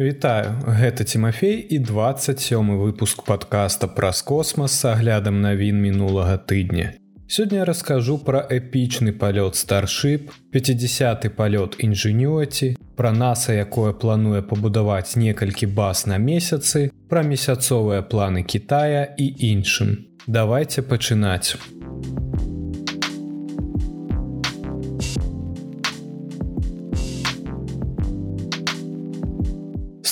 Вітаю, гэта Тимофей і 27 выпуск подкаста праз космас с аглядам навін мінулага тыдня. Сёння раскажу пра эпічны палёт старship, 50 палёт інжынюаці, пра наса, якое плануе пабудаваць некалькі баз на месяцы, пра месяцовыя планы Китая і іншым. Давайте пачынаць.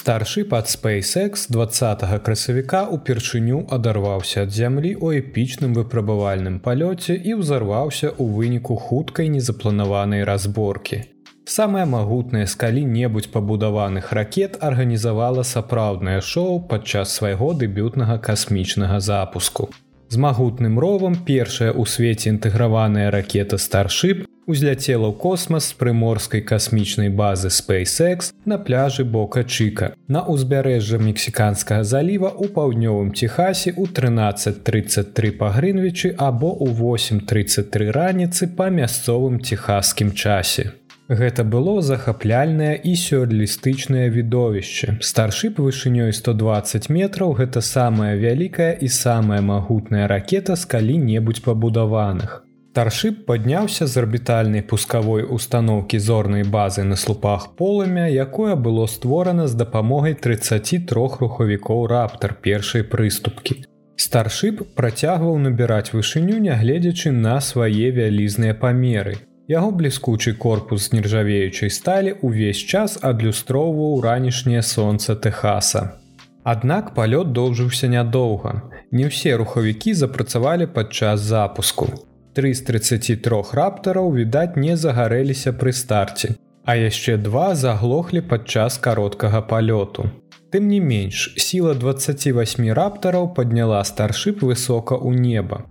Старшы пад SpaceX 20 красавіка упершыню адарваўся ад зямлі ў эпічным выпрабавальным палёце і ўзарваўся ў выніку хуткай незапланаванай разборкі. Самая магутная з калі-небудзь пабудаваных ракет арганізавала сапраўднае шоу падчас свайго дэбютнага касмічнага запуску. З магутным ровам першая ў свеце інтэграваная ракета старship узляцела ў космас з прыморскай касмічнай базы SpaceX на пляжы бока Чка на ўзбярэжжа мексіканскага заліва ў паўднёвым Техасе ў 1333 па Грынвічы або ў 833 раніцы па мясцовым техасскім часе. Гэта было захапляльнае і сюрдлістычнае відовішча. Старшып вышынёй 120 метраў гэта самая вялікая і самая магутная ракета з калі-небудзь пабудаваных. Старшып падняўся з арбітальнай пускавой установкі зорнай базы на слупах полымя, якое было створана з дапамогай 33 рухавікоў раптар першай прыступкі. Старшып працягваў набіраць вышыню, нягледзячы на свае вялізныя памеры. Яго бліскучы корпус з нержавеючай сталі ўвесь час адлюстроўваў ранішняе сонца Техаса. Аднак палёт доўжыўся нядоўга. Не ўсе рухавікі запрацавалі падчас запуску. Тры з 33 раптараў відаць не загарэліся пры старце, а яшчэ два заглохлі падчас кароткага палёту. Тым не менш, сіла 28 раптараў падняла старшып высока ў неба.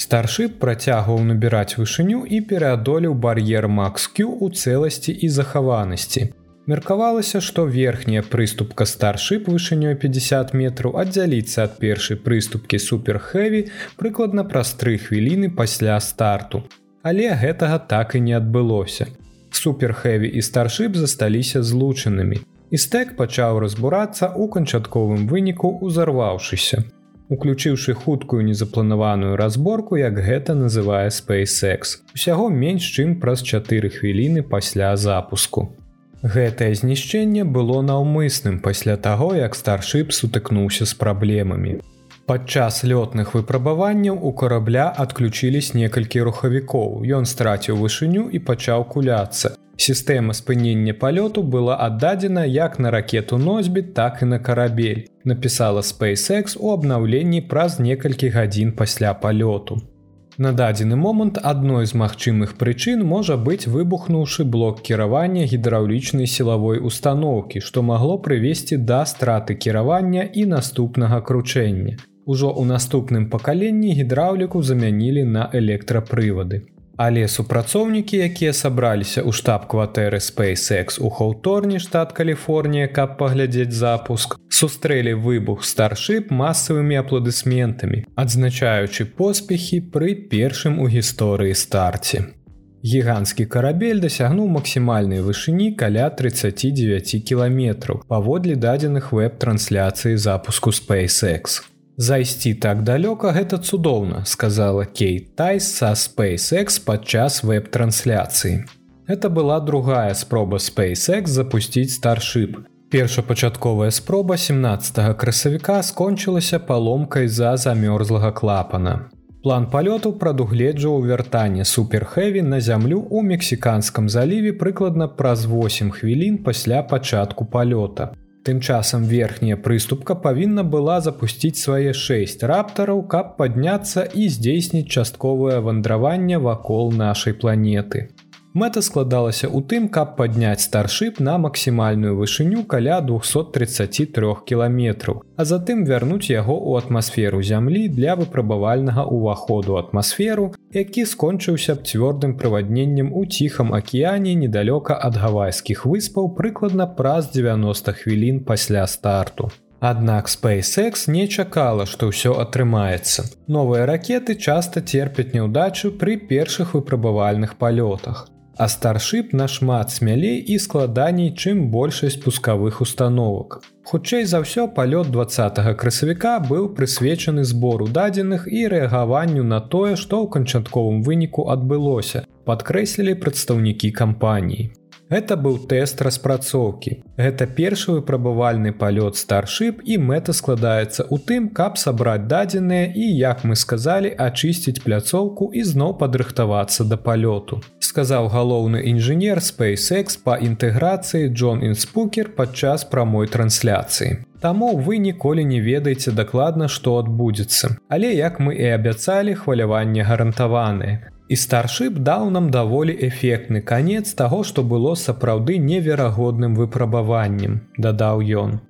Старшып працягваў набіраць вышыню і пераадолеў бар'ер Макскю ў цэласці і захаванасці. Меркавалася, што верхняя прыступка старship вышынёй 50 метраў аддзяліцца ад першай прыступкі суперхэві прыкладна праз тры хвіліны пасля старту. Але гэтага так і не адбылося. Суперхэві і старship засталіся злучанымі. І стэк пачаў разбурацца ў канчатковым выніку узарваўшыся. Уключыўшы хуткую незапланаваную разборку, як гэта называе SpaceX, усяго менш чым праз 4 хвіліны пасля запуску. Гэтае знішчэнне было наўмысным пасля таго, як старship сутыкнуўся з праблемамі. Падчас лётных выпрабаванняў у карабля адключились некалькі рухавікоў. Ён страціў вышыню і пачаў куляцца. Сістэма спынення палёту была аддадзена як на ракету носьбіт, так і на карабель. Напісала SpaceX у абнаўленні праз некалькі гадзін пасля палёту. На дадзены момант адной з магчымых прычын можа быць выбухнуўшы блок кіравання гідраўлічнай сілавой установкі, што магло прывесці да страты кіравання і наступнага кручэння. Ужо ў наступным пакаленні гідраўліку замянілі на электрапрывады. Але супрацоўнікі, якія сабраліся ў штаб-кватэры SpaceX у Хаўторні штат Каліфорнія, каб паглядзець запуск, сустрэлі выбух старship масавымі апладысментамі, адзначаючы поспехі пры першым у гісторыі старце. Гіганцкі карабель дасягнуў максімальнай вышыні каля 39 кіламетраў паводле дадзеных веб-трансляцыі запуску SpaceX. Зайсці так далёка гэта цудоўна, сказала Кейт Тайс са SpaceX падчас веб-трансляцыі. Это была другая спроба SpaceX запусціць старship. Першапачатковая спроба 17 красавіка скончылася паломкай за замёрзлага клапана. План палёту прадугледжваў вяртанне суперхэві на зямлю ў мексіканскам заліве прыкладна праз 8 хвілін пасля пачатку палёта. Тым часам верхняя прыступка павінна была запусціць свае шэсць раптараў, каб падняцца і здзейсніць частковае вандраванне вакол нашай планеты. Мэта складалася ў тым, каб падняць старship на максімальную вышыню каля 233 кіламетраў, а затым вярнуць яго ў атмасферу зямлі для выпрабавальнага ўваходу атмасферу, які скончыўся б цвёрдым правадненнем у ціхам акіяне недалёка ад гавайскіх выспаў прыкладна праз 90 хвілін пасля старту. Аднак SpaceX не чакала, што ўсё атрымаецца. Новыя ракеты часта церпяць няўдачу пры першых выпрабавальных палётах. А старшып нашмат смялей і складаней, чым большасць пускавых установак. Хутчэй за ўсё палёт 20 красавіка быў прысвечаны збору дадзеных і рэагаванню на тое, што ў канчатковым выніку адбылося, падкрэслілі прадстаўнікі кампаніі. Гэта быў тэст распрацоўкі. Гэта першы выпрабавальны палёт старшып і мэта складаецца ў тым, каб сабраць дадзеныя і, як мы сказалі, ачысціць пляцоўку і зноў падрыхтавацца да палёту. Сказаў галоўны інжынер SpaceX па інтэграцыі Джон Інспукер падчас прамой трансляцыі. Таму вы ніколі не ведаеце дакладна, што адбудзецца. Але як мы і абяцалі, хваляванне гарантаваныя. І старшып даў нам даволі эфектны канец таго, што было сапраўды неверагодным выпрабаваннем, дадаў ён.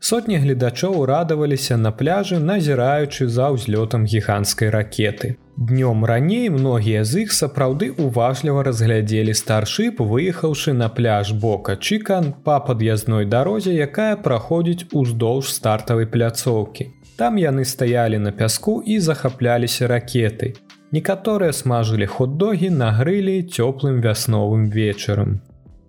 Сотні гледачоў радаваліся на пляжы, назіраючы за ўзлётам гіганцкай ракеты. Днём раней многія з іх сапраўды уважліва разглядзелі старшып, выехаўшы на пляж бока Чкан па пад'язной дарозе, якая праходзіць уздоўж стартавай пляцоўкі. Там яны стаялі на пяску і захапляліся ракетай. Некаторыя смажылі хот-догі на грылі цёплым вясновым вечарам.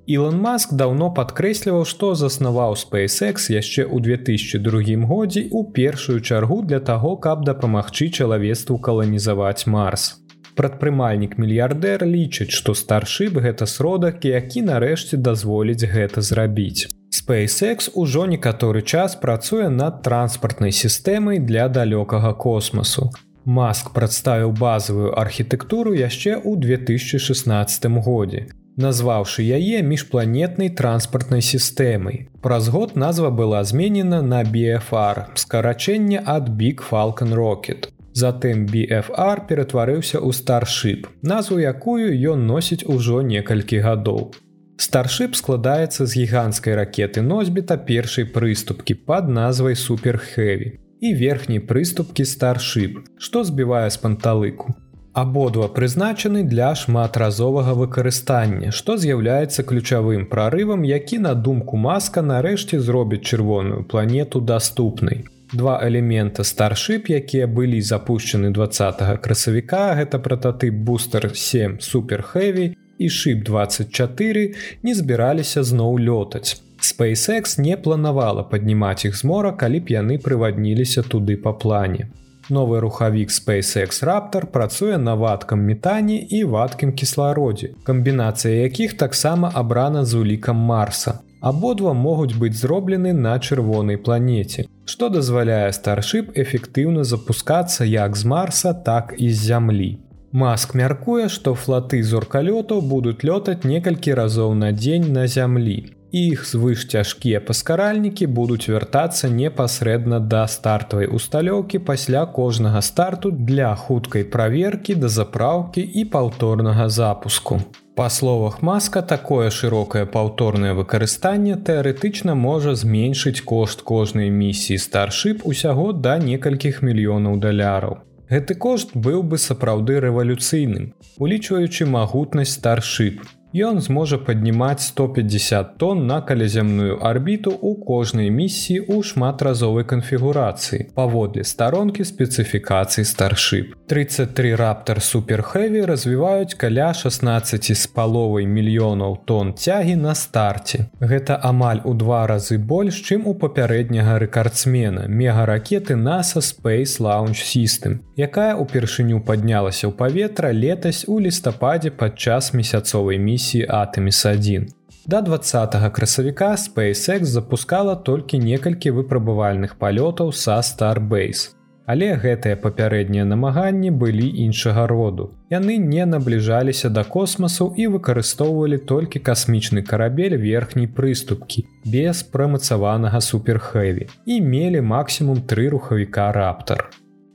Ілон Маск даўно падкрэсліваў, што заснаваў SpaceX яшчэ ў 2002 годзе ў першую чаргу для таго, каб дапамагчы чалавецтву каланізаваць Марс. Прадпрымальнік мільярдэр лічыць, што старшып гэта сродак, які нарэшце дазволіць гэта зрабіць. SpaceX ужо некаторы час працуе над транспартнай сістэмай для далёкага космасу. Маск прадставіў базавую архітэктуру яшчэ ў 2016 годзе, назваўшы яе міжпланетнай транспартнай сістэмай. Праз год назва была зменена на BFR, скарачэнне ад Big Falcon Rocket. Затым BFR ператварыўся ў старшып, назву якую ён носіць ужо некалькі гадоў. Старшып складаецца з гіганцкай ракеты носьбіта першай прыступкі пад назвай суперхэві і верхняй прыступкі старшып, што збівае з панталыку. Абодва прызначаны для шматразовага выкарыстання, што з'яўляецца ключавым прарывам, які на думку маска нарэшце зробіць чырвоную планету даступнай. Два элемента старшып, якія былі запущены 20 красавіка, гэта прататып бустер 7 суперхэві і шып 24 не збіраліся зноў лётаць. SpaceX не планавала паднімаць іх з мора, калі б яны прывадніліся туды па плане. Новы рухавік SpaceX Раптор працуе на вадкам метане і вадкім кіслародзе, камбінацыя якіх таксама абрана з улікам Марса. Абодва могуць быць зроблены на чырвонай планеце, што дазваляе старшып эфектыўна запускацца як з Марса, так і з зямлі. Маск мяркуе, што флаты зоркалётаў будуць лётаць некалькі разоў на дзень на зямлі іх звыш цяжкія паскаральнікі будуць вяртацца непасрэдна да стартавай усталёўкі пасля кожнага старту для хуткай праверкі да запраўкі і паўторнага запуску. Па словах маска такое шырокае паўторнае выкарыстанне тэарэтычна можа зменшыць кошт кожнай місіі старшып усяго да некалькіх мільёнаў даляраў. Гэты кошт быў бы сапраўды рэвалюцыйным, улічваючы магутнасць старшып, Ён зможа паднімаць 150 тонн на каляземную арбіту ў кожнай місіі ў шматразовай канфігурацыі паводле старонкі спецыфікацыі старшып. 33 раптар суперхэві развіваюць каля 16 з паловай мільёнаў тонн цягі на старце. Гэта амаль у два разы больш, чым у папярэдняга рэкардсмена мегаракеты NASA Space Launch System, якая ўпершыню паднялася ў паветра летась у лістападзе падчас месяцовай місіі місіі Атэміс-1. Да 20 красавіка SpaceX запускала толькі некалькі выпрабавальных палётаў са Starbase. Але гэтыя папярэднія намаганні былі іншага роду. Яны не набліжаліся да космасу і выкарыстоўвалі толькі касмічны карабель верхняй прыступкі без прымацаванага суперхэві і мелі максімум тры рухавіка раптар.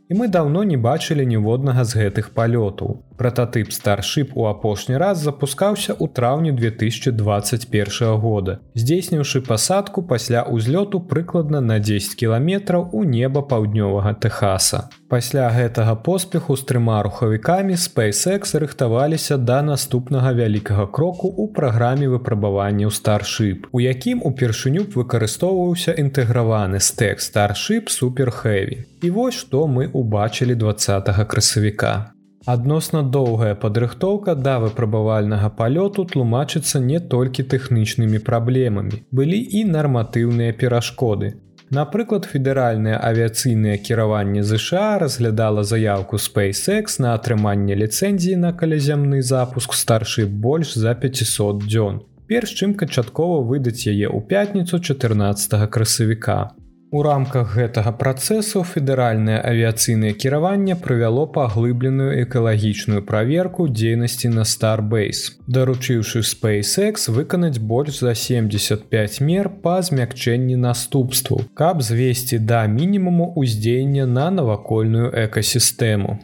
І мы даўно не бачылі ніводнага з гэтых палётаў. Прататып старшып у апошні раз запускаўся ў траўні 2021 года, здзейсніўшы пасадку пасля ўзлёту прыкладна на 10 кіламетраў у неба паўднёвага Техаса. Пасля гэтага поспеху з трыма рухавікамі SpaceX рыхтаваліся да наступнага вялікага кроку ў праграме выпрабаванняў старшып, у якім упершыню б выкарыстоўваўся інтэграваны стэк старшып суперхэві. І вось што мы убачылі 20 красавіка. Адносна доўгая падрыхтоўка да выпрабавальнага палёту тлумачыцца не толькі тэхнічнымі праблемамі, былі і нарматыўныя перашкоды. Напрыклад, федэральнае авіяцыйнае кіраванне ЗША разглядала заявку SpaceX на атрыманне ліцэнзіі на каляземны запуск старшы больш за 500 дзён. Перш чым канчаткова выдаць яе ў пятніцу 14 красавіка. У рамках гэтага працэсу федэральнае авіяцыйнае кіраванне правяло паглыбленую экалагічную праверку дзейнасці на Starbase, даручыўшы SpaceX выканаць больш за 75 мер па змякчэнні наступству, каб звесці да мінімуму ўздзеяння на навакольную экасістэму.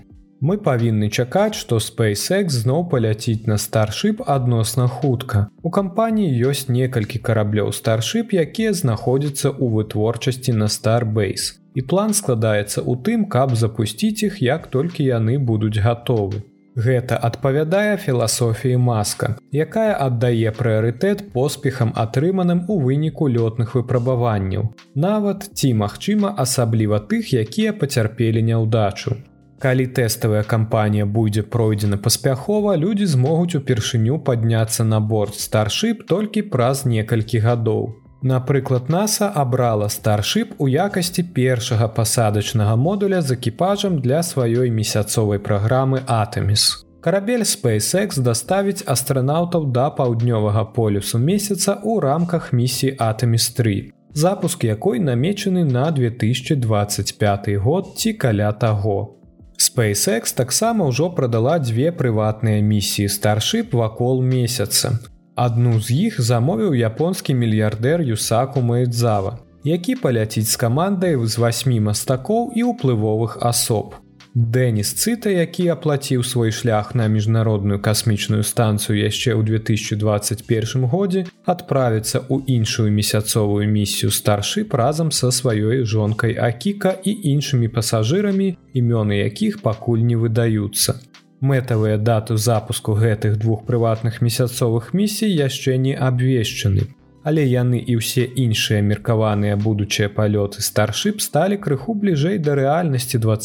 Мы павінны чакаць, што SpaceX зноў паляціць на старшып адносна хутка. У кампаніі ёсць некалькі караблёў старшып, якія знаходзяцца ў вытворчасці на Starbase. І план складаецца ў тым, каб запусціць іх, як толькі яны будуць гатовы. Гэта адпавядае філасофіі маска, якая аддае прыярытэт поспехам атрыманым у выніку лётных выпрабаванняў. Нават ці магчыма асабліва тых, якія пацярпелі няўдачу. Калі тэставая кампанія будзе пройдзена паспяхова, людзі змогуць упершыню падняцца на борт старшып толькі праз некалькі гадоў. Напрыклад, NASAа абрала старшып у якасці першага пасадачнага модуля з экіпажам для сваёй месяцовай праграмы Атэміс. Карабель SpaceX даставіць астранаўтаў да паўднёвага полюсу месяца ў рамках місіі Атэміс 3. Запуск якой намечаны на 2025 год ці каля таго. SpaceX таксама ўжо прадала дзве прыватныя місіі старшып вакол месяца. Адну з іх замовіў японскі мільярдэр Юсаку Маэдзава, які паляціць з камандай з васьмі мастакоў і ўплывовых асоб. Дэніс цыта, які аплаціў свой шлях на міжнародную касмічную станцыю яшчэ ў 2021 годзе, адправіцца ў іншую месяцовую місію старшып разам са сваёй жонкай Акіка і іншымі пасажырамі, імёны якіх пакуль не выдаюцца. Мэтавыя дату запуску гэтых двух прыватных месяцовых місій яшчэ не абвешчаны але яны і ўсе іншыя меркаваныя будучыя палёты старшып сталі крыху бліжэй да рэальнасці два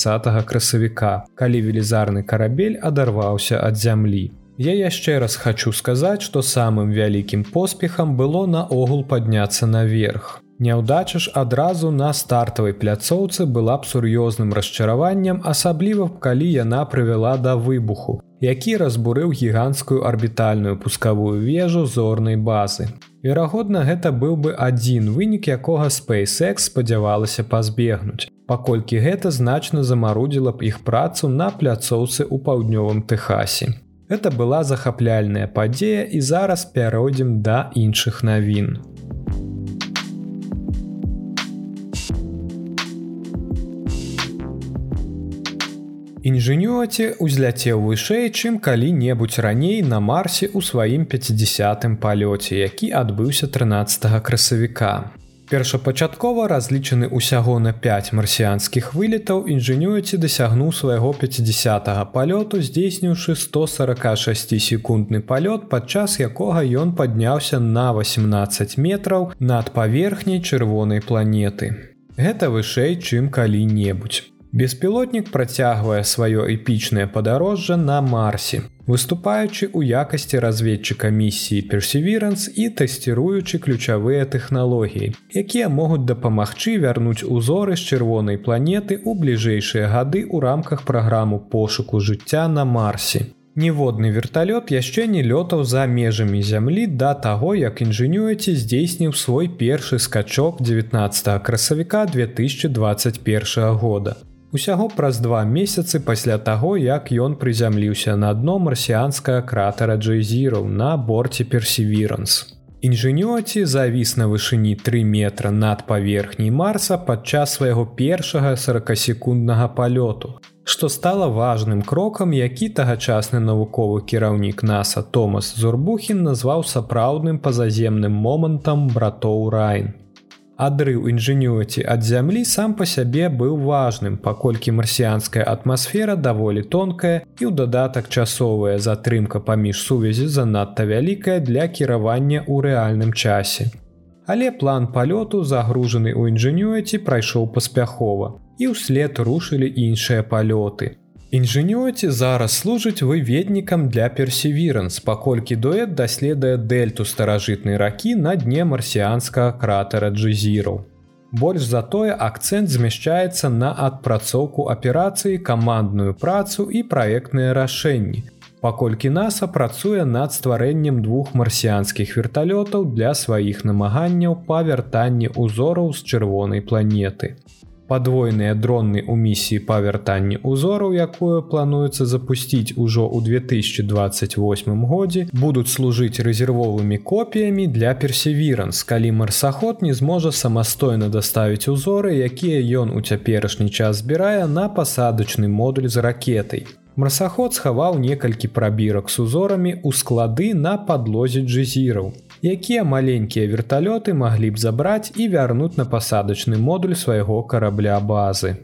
красавіка, калі велізарны карабель адарваўся ад зямлі. Я яшчэ раз хочу сказаць, што самым вялікім поспехам было наогул падняцца наверх. Няўдача ж адразу на стартавай пляцоўцы была б сур'ёзным расчараваннем, асабліва калі яна прывяла да выбуху, які разбурыў гіганцкую арбітальную пускавую вежу зорнай базы. Верагодна, гэта быў бы адзін вынік, якога SpaceX спадзявалася пазбегнуць. Паколькі гэта значна замарудзіла б іх працу на пляцоўцы ў паўднёвым Тэхасе. Гэта была захапляльная падзея і зараз пяройдзем да іншых навін. Інжынюаці узляцеў вышэй, чым калі-небудзь раней на марсе ў сваім 50 палёце, які адбыўся 13 красавіка. Першапачаткова разлічаны ўсяго на 5 марсіянскіх вылетаў інжынюаці дасягнуў свайго 50 палёту, здзейсніўшы 146 секундны палёт, падчас якога ён падняўся на 18 метраў над паверхняй чырвонай планеты. Гэта вышэй, чым калі-небудзь. Беспілотнік працягвае сваё эпічнае падарожжа на марсе, выступаючы ў якасці разведчыка місіі персеверанс і тэсціруючы ключавыя тэхналогіі, якія могуць дапамагчы вярнуць узоры з чырвонай планеты ў бліжэйшыя гады ў рамках праграму пошуку жыцця на марсе. Ніводны верталёт яшчэ не лётаў за межамі зямлі да таго, як інжынюеце здзейсніў свой першы скачок 19 красавіка 2021 года усяго праз два месяцы пасля таго як ён прызямліўся на дно марсіанскага кратера джейзіраў на борце персеверанс інжынёці завіс на вышыні 3 метра над паверхняй марса падчас свайго першага 40секунднага палёту што стала важным крокам які тагачасны навуковы кіраўнік наса томас зурбухін назваў сапраўдным пазаземным момантам братоў райн Адрыў інжынюці ад зямлі сам па сябе быў важным, паколькі марсіянская атмасфера даволі тонкая і ў дадатак часовая затрымка паміж сувязі занадта вялікая для кіравання ў рэальным часе. Але план палёту загружаны ў інжынюці прайшоў паспяхова і ўслед рушылі іншыя палёты. Інжынёці зараз служыць выведнікам для персеверанс, паколькі дуэт даследуе дельту старажытнай ракі на дне марсіянскага кратера Джзіру. Больш затое акцэнт змяшчаецца на адпрацоўку аперацыі камандную працу і праектныя рашэнні. Паколькі NASAа працуе над стварэннем двух марсіянскіх верталётаў для сваіх намаганняў па вяртанні ўзораў з чырвонай планеты падвойныя дронны ў місіі па вяртанні узораў якую плануецца запусціць ужо ў 2028 годзе будуць служыць рэзервовымі копіямі для персеверанс калі марсаход не зможа самастойна даставіць узоры якія ён у цяперашні час збірае на пасадачны модуль з ракетай марсаход схаваў некалькі прабірак з узорамі ў склады на падлозе джезіраў якія маленькія верталёты маглі б забраць і вярнуць на пасадачны модуль свайго карабля базы.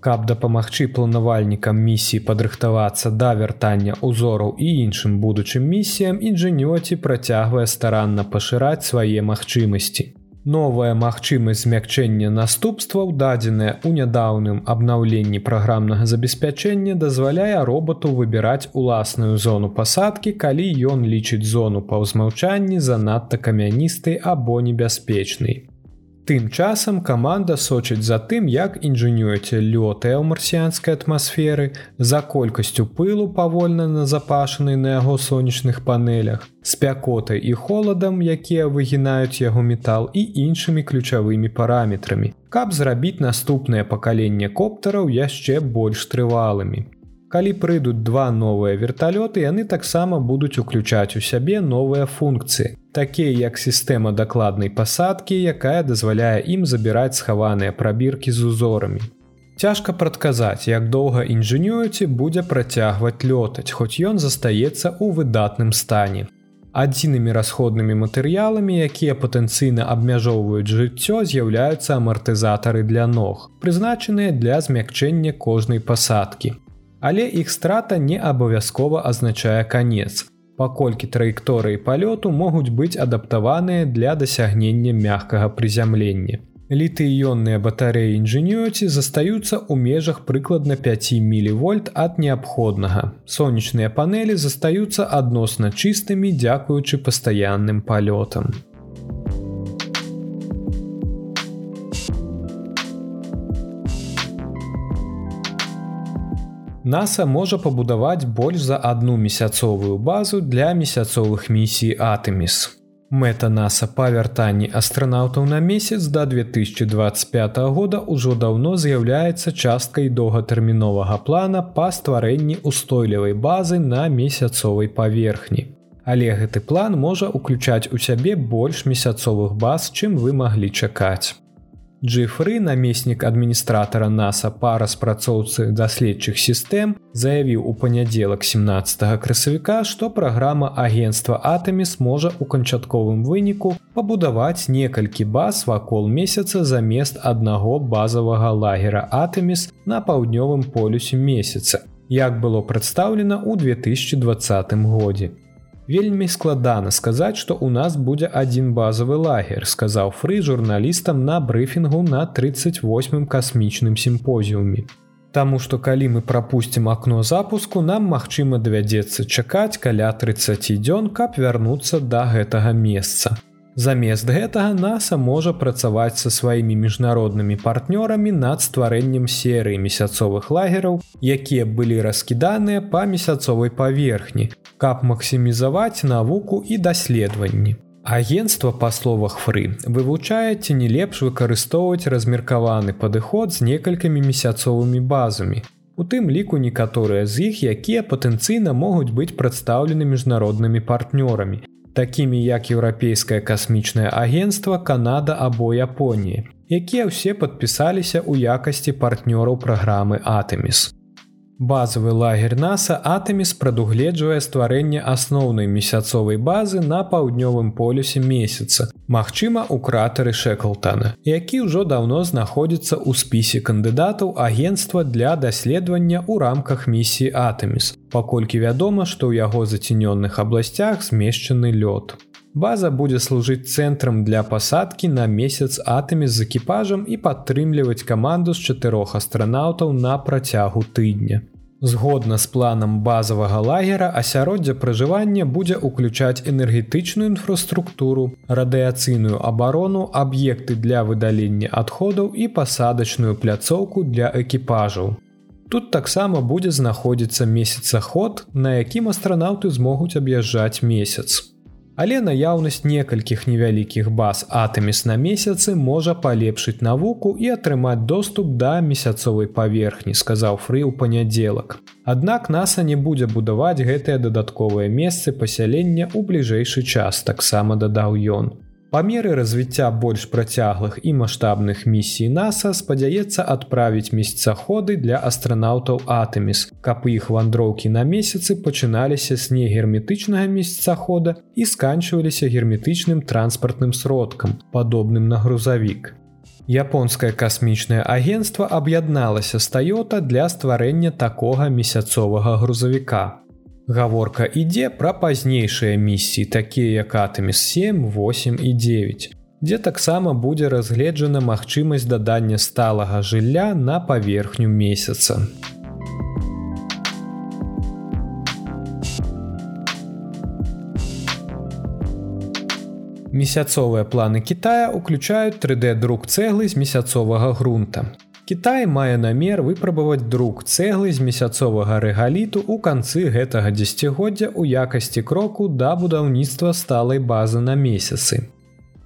Каб дапамагчы планавальнікам місіі падрыхтавацца да вяртання ўзораў і іншым будучым місіям інжынёці працягвае старанна пашыраць свае магчымасці. Новая магчымасць змякчэння наступстваў, дадзеная ў нядаўным абнаўленні праграмнага забеспячэння, дазваляе роботу выбіраць уласную зону пасадкі, калі ён лічыць зону па ўзмаўчанні занадта камяністай або небяспечнай. Тым часам каманда сочыць за тым, як інжынюеце лётая ў марсіянскай атмасферы, за колькасцю пылу павольна назапашанай на яго сонечных панелях, спякотай і холадам, якія выгінаюць яго метал і іншымі ключавымі параметрамі, каб зрабіць наступнае пакаленне коптараў яшчэ больш трывалымі. Калі прыйдуць два новыя верталёты, яны таксама будуць уключаць у сябе новыя функцыі, такія як сістэма дакладнай пасадкі, якая дазваляе ім забіраць схаваныя прабіркі з узорамі. Цяжка прадказаць, як доўга інжынюеце будзе працягваць лётаць, хоць ён застаецца ў выдатным стане. Адзінымі расходнымі матэрыяламі, якія патэнцыйна абмяжоўваюць жыццё, з'яўляюцца амартызатары для ног, прызначаныя для змякчэння кожнай пасадкі але іх страта не абавязкова азначае канец. Паколькі траекторыі палёту могуць быць адаптаваныя для дасягнення мягкага прызямлення. Літыённыя батарэі інжынюці застаюцца ў межах прыкладна 5 мілівольт ад неабходнага. Сонечныя панелі застаюцца адносна чыстымі, дзякуючы пастаянным палётам. NASAа можа пабудаваць больш за одну месяцовую базу для месяцовых місій Атэміс. Мэта NASAа па вяртанні астранаўтаў на месяц да 2025 года ўжо даўно з'яўляецца часткай доўгатэрміновага плана па стварэнні устойлівай базы на месяцовай паверхні. Але гэты план можа ўключаць у сябе больш месяцовых баз, чым вы маглі чакаць. Джифры, намеснік адміністратара NASAа па распрацоўцы даследчых сістэм, заявіў у панядзелак 17 красавіка, што праграма агенства Атэміс можа ў канчатковым выніку пабудаваць некалькі баз вакол месяца замест аднаго базавага лагера Атэміс на паўднёвым полюсе месяца, як было прадстаўлена ў 2020 годзе. Вельмі складана сказаць, што ў нас будзе адзін базавы лагер, сказаў фры журналістам на брыфінгу на 38 касмічным сімпозіуме. Таму што калі мы прапусцім акно запуску, нам магчыма давядзецца чакаць каля 30 дзён, каб вярнуцца да гэтага месца. Замест гэтага NASAа можа працаваць са сваімі міжнароднымі партнёрамі над стварэннем серыі месяцовых лагераў, якія былі раскіданыя па месяцовай паверхні, каб максімізаваць навуку і даследаванні. Агенцтва па словах фры вывучае ці не лепш выкарыстоўваць размеркаваны падыход з некалькімі месяцовымі базамі. У тым ліку некаторыя з іх, якія патэнцыйна могуць быць прадстаўлены міжнароднымі партнёрамі, такімі як еўрапейскае касмічнае агенцтва Канада або Японіі, якія ўсе падпісаліся ў якасці партнёраў праграмы Атэміс. Базавы лагер NASAа Атэміс прадугледжвае стварэнне асноўнай месяцовай базы на паўднёвым полюсе месяца, магчыма, у кратары Шэклтана, які ўжо даўно знаходзіцца ў спісе кандыдатаў агенства для даследавання ў рамках місіі Атэміс, паколькі вядома, што ў яго зацінённых абласцях змешчаны лёд. База будзе служыць цэнтрам для пасадкі на месяц атамі з экіпажам і падтрымліваць каманду з чатырох астранаўтаў на працягу тыдня. Згодна з планам базавага лагера асяроддзе пражывання будзе ўключаць энергетычную інфраструктуру, радыяцыйную абарону, аб'екты для выдалення адходаў і пасадачную пляцоўку для экіпажаў. Тут таксама будзе знаходзіцца месяцаход, на якім астранаўты змогуць аб'язджаць месяц. Але наяўнасць некалькіх невялікіх баз атаміс на месяцы можа палепшыць навуку і атрымаць доступ да месяцовай паверхні, сказаў фры ў панядзелак. Аднак NASAа не будзе будаваць гэтыя дадатковыя месцы пасялення ў бліжэйшы час, таксама дадаў ён. Па меры развіцця больш працяглых і маштабных місій NASAа спадзяецца адправіць месяцаходы для астранаўтаў Атэміс, каб іх вандроўкі на месяцы пачыналіся з негерметычнага месяцахода і сканчваліся герметычным транспартным сродкам, падобным на грузавік. Японскае касмічнае агенцтва аб'ядналася з Тойота для стварэння такога месяцовага грузавіка. Гаворка ідзе пра пазнейшыя місіі, такія як атаміс 7, 8 і 9, дзе таксама будзе разгледжана магчымасць дадання сталага жылля на паверхню месяца. Месяцовыя планы Китая ўключаюць 3D-друк цэглы з месяцовага грунта. Кітай мае намер выпрабаваць друк цэглы з месяцовага рэгаліту ў канцы гэтага дзегоддзя ў якасці кроку да будаўніцтва сталай базы на месяцы.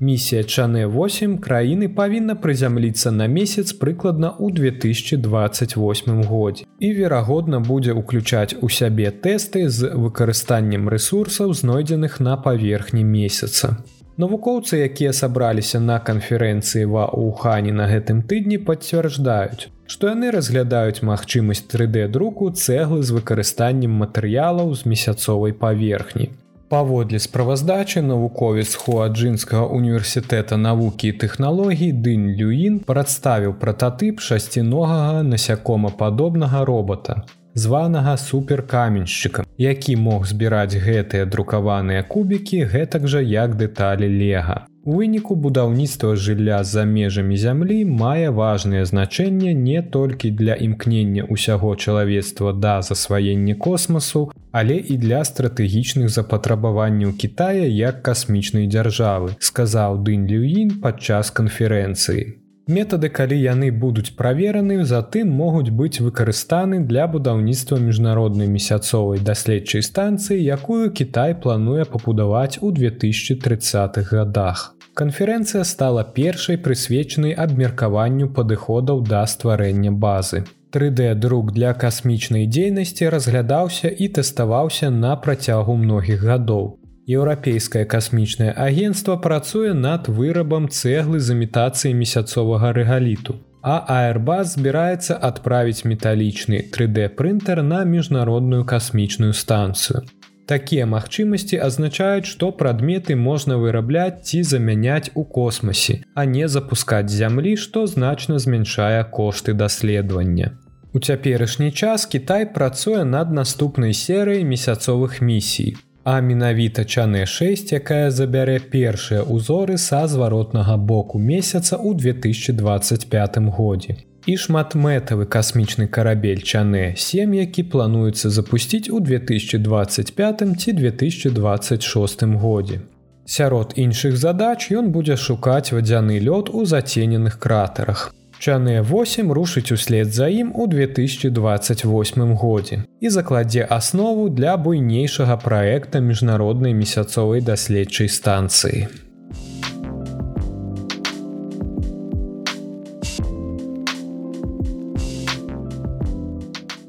Місія Чане 8 краіны павінна прызямліцца на месяц прыкладна ў 2028 годзе і верагодна будзе ўключаць у сябе тэсты з выкарыстаннем рэсурсаў знойдзеных на паверхні месяца. Навукоўцы, якія сабраліся на канферэнцыі ва Ухані на гэтым тыдні пацвярждаюць, што яны разглядаюць магчымасць 3D-друку цэглы з выкарыстаннем матэрыялаў з месяцовай паверхні. Паводле справаздачы навуковец хуаджынскага універсітэта навукі і тэхналогій Дынь Люін прадставіў прататып шасціногага насякомападобнага робота званага суперкаменьшчыкам, які мог збіраць гэтыя друкаваныя кубікі гэтак жа як дэталі лега. У выніку будаўніцтва жылля за межамі зямлі мае важнае значэнне не толькі для імкнення ўсяго чалавецтва да засваення космасу, але і для стратэгічных запатрабаванняў Китая як касмічнай дзяржавы, сказаў Дынь Люін падчас канферэнцыі. Метады, калі яны будуць правераны, затым могуць быць выкарыстаны для будаўніцтва міжнароднай месяцовай даследчай станцыі, якую Кітай плануе пабудаваць у 2030х годах. Канферэнцыя стала першай прысвечанай абмеркаванню падыходаў да стварэння базы. 3D-друк для касмічнай дзейнасці разглядаўся і тэставаўся на працягу многіх гадоў. Еўрапейскае касмічнае агенцтва працуе над вырабам цэглы з імітацыяй месяцовага рэгаліту. А Аэрбас збіраецца адправіць металічны 3D-прынтер на міжнародную касмічную станцыю. Такія магчымасці азначаюць, што прадметы можна вырабляць ці замяняць у космосе, а не запускаць зямлі, што значна змяншае кошты даследавання. У цяперашні час Кітай працуе над наступнай серыяй месяцовых місій а менавіта чане 6 якая забярэ першыя ўзоры са зваротнага боку месяца ў 2025 годзе. І шматмэтавы касмічны карабель чане 7 які плануецца запусціць у 2025 ці 2026 годзе. Сярод іншых задач ён будзе шукаць вадзяны лёд у зацененых кратарах Чаныя 8 рушыць услед за ім у 2028 годзе і закладзе аснову для буйнейшага праекта міжнароднай месяцовай даследчай станцыі.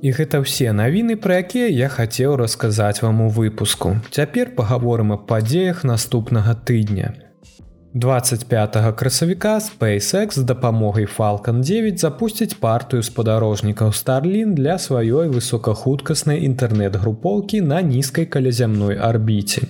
І гэта ўсе навіны, пра якія я хацеў расказаць вам у выпуску. Цяпер пагаворым аб падзеях наступнага тыдня. 25 красавіка SpaceX з дапамогай Falалcon 9 запусціць партыю спадарожнікаў Starлін для сваёй высокахуткаснай інтэрнэт-групоўкі на нізкай калязямной арбіце.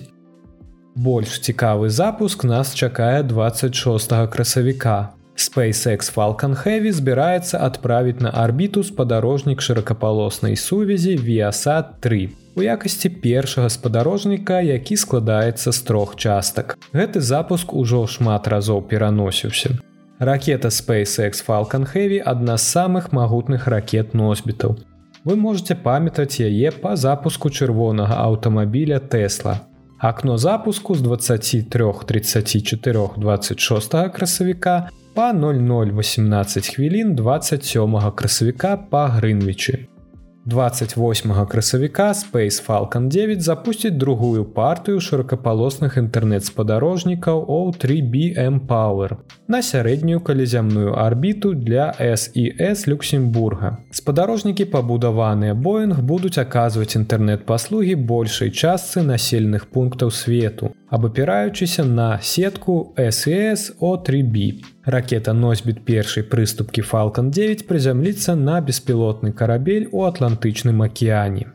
Больш цікавы запуск нас чакае 26 красавіка. SpaceX Falалcon Heavy збіраецца адправіць на арбіту спадарожнік шыракапалоснай сувязі Viasat 3 у якасці першага спадарожніка, які складаецца з трох частак. Гэты запуск ужо шмат разоў пераносіўся. Ракета SpaceX Falалcon Heavy адна з самых магутных ракет носьбітаў. Вы можете памятаць яе па запуску чырвонага аўтамабіля Тесла. Акно запуску з 23 34 26 красавіка па 0018 хвілін 27 красавіка па Грынвічы. 28 красавіка Space Falcon 9 запусціць другую партыю шырокапалосных інтэрнэт-спадарожнікаў O3BM Power на сярэднюю калязямную арбіту для SES Люксембурга. Спадарожнікі пабудаваныя Боинг будуць аказваць інтэрнэт-паслугі большай частцы насельных пунктаў свету, абапіраючыся на сетку SES O3B. Ракета носьбіт першай прыступкі Falалcon 9 прызямліцца на беспілотны карабель у атлантычным акіяне.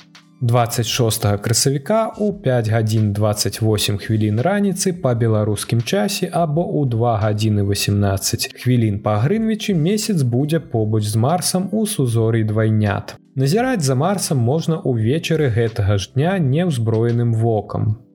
26 красавіка у 5 гадзін 28 хвілін раніцы па беларускім часе або ў 2 гадзіны 18 хвілін па грынвічы месяц будзе побач з марсам у сузорый двайнят. Назіраць за марсам можна ўвечары гэтага ж дня неўзброеным вокам.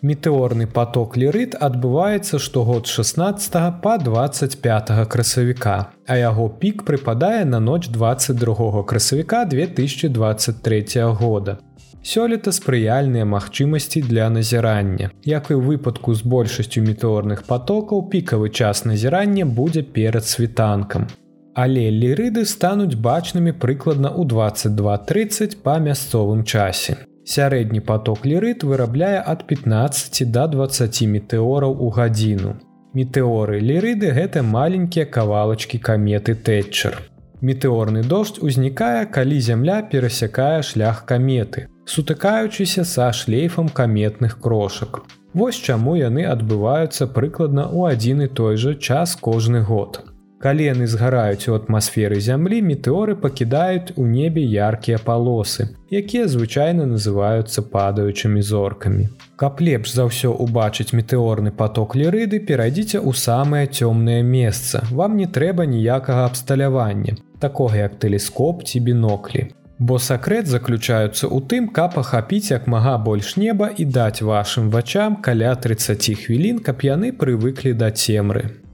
Метэорны поток лірыт адбываецца штогод 16 па 25 красавіка, а яго пік прыпадае на ноч 22 красавіка 2023 года. Сёлета спрыяльныя магчымасці для назірання. Як і ў выпадку з большасцю метэорных потокаў пікавы час назірання будзе перад світанкам. Але лірыды стануць бачнымі прыкладна ў 22:30 па мясцовым часе. Сярэдні поток лірыт вырабляе ад 15 до 20 метэораў у гадзіну. Метэоры лірыды гэта маленькія кавалачкі каметы Тэтчер. Метэорны дождж узнікае, калі зямля перасякае шлях каметы, сутыкаючыся са шлейфам каметных крошак. Вось чаму яны адбываюцца прыкладна ў адзін і той жа час кожны год. Калі яны згараюць у атмасферы зямлі, метэоры пакідаюць у небе яркія палосы, якія звычайна называюцца падаючымі зоркамі. Каб лепш за ўсё убачыць метэорны поток лірыды, перайдзіце ў самае цёмнае месца. Вам не трэба ніякага абсталявання, такога як тэлескоп ці біноклі. Бо сакрэт заключаюцца ў тым, каб ахапіць як мага больш неба і даць вашым вачам каля 30 хвілін, каб яны прывыклі да цемры.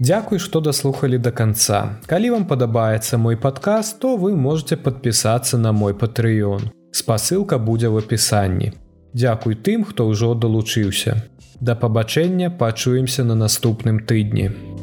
Дзякуй, што даслухалі да канца. Калі вам падабаецца мой падказ, то вы можете падпісацца на мой патрыён. Спасылка будзе в апісанні. Дзякуй тым, хто ўжо далучыўся. Да пабачэння пачуемся на наступным тыдні.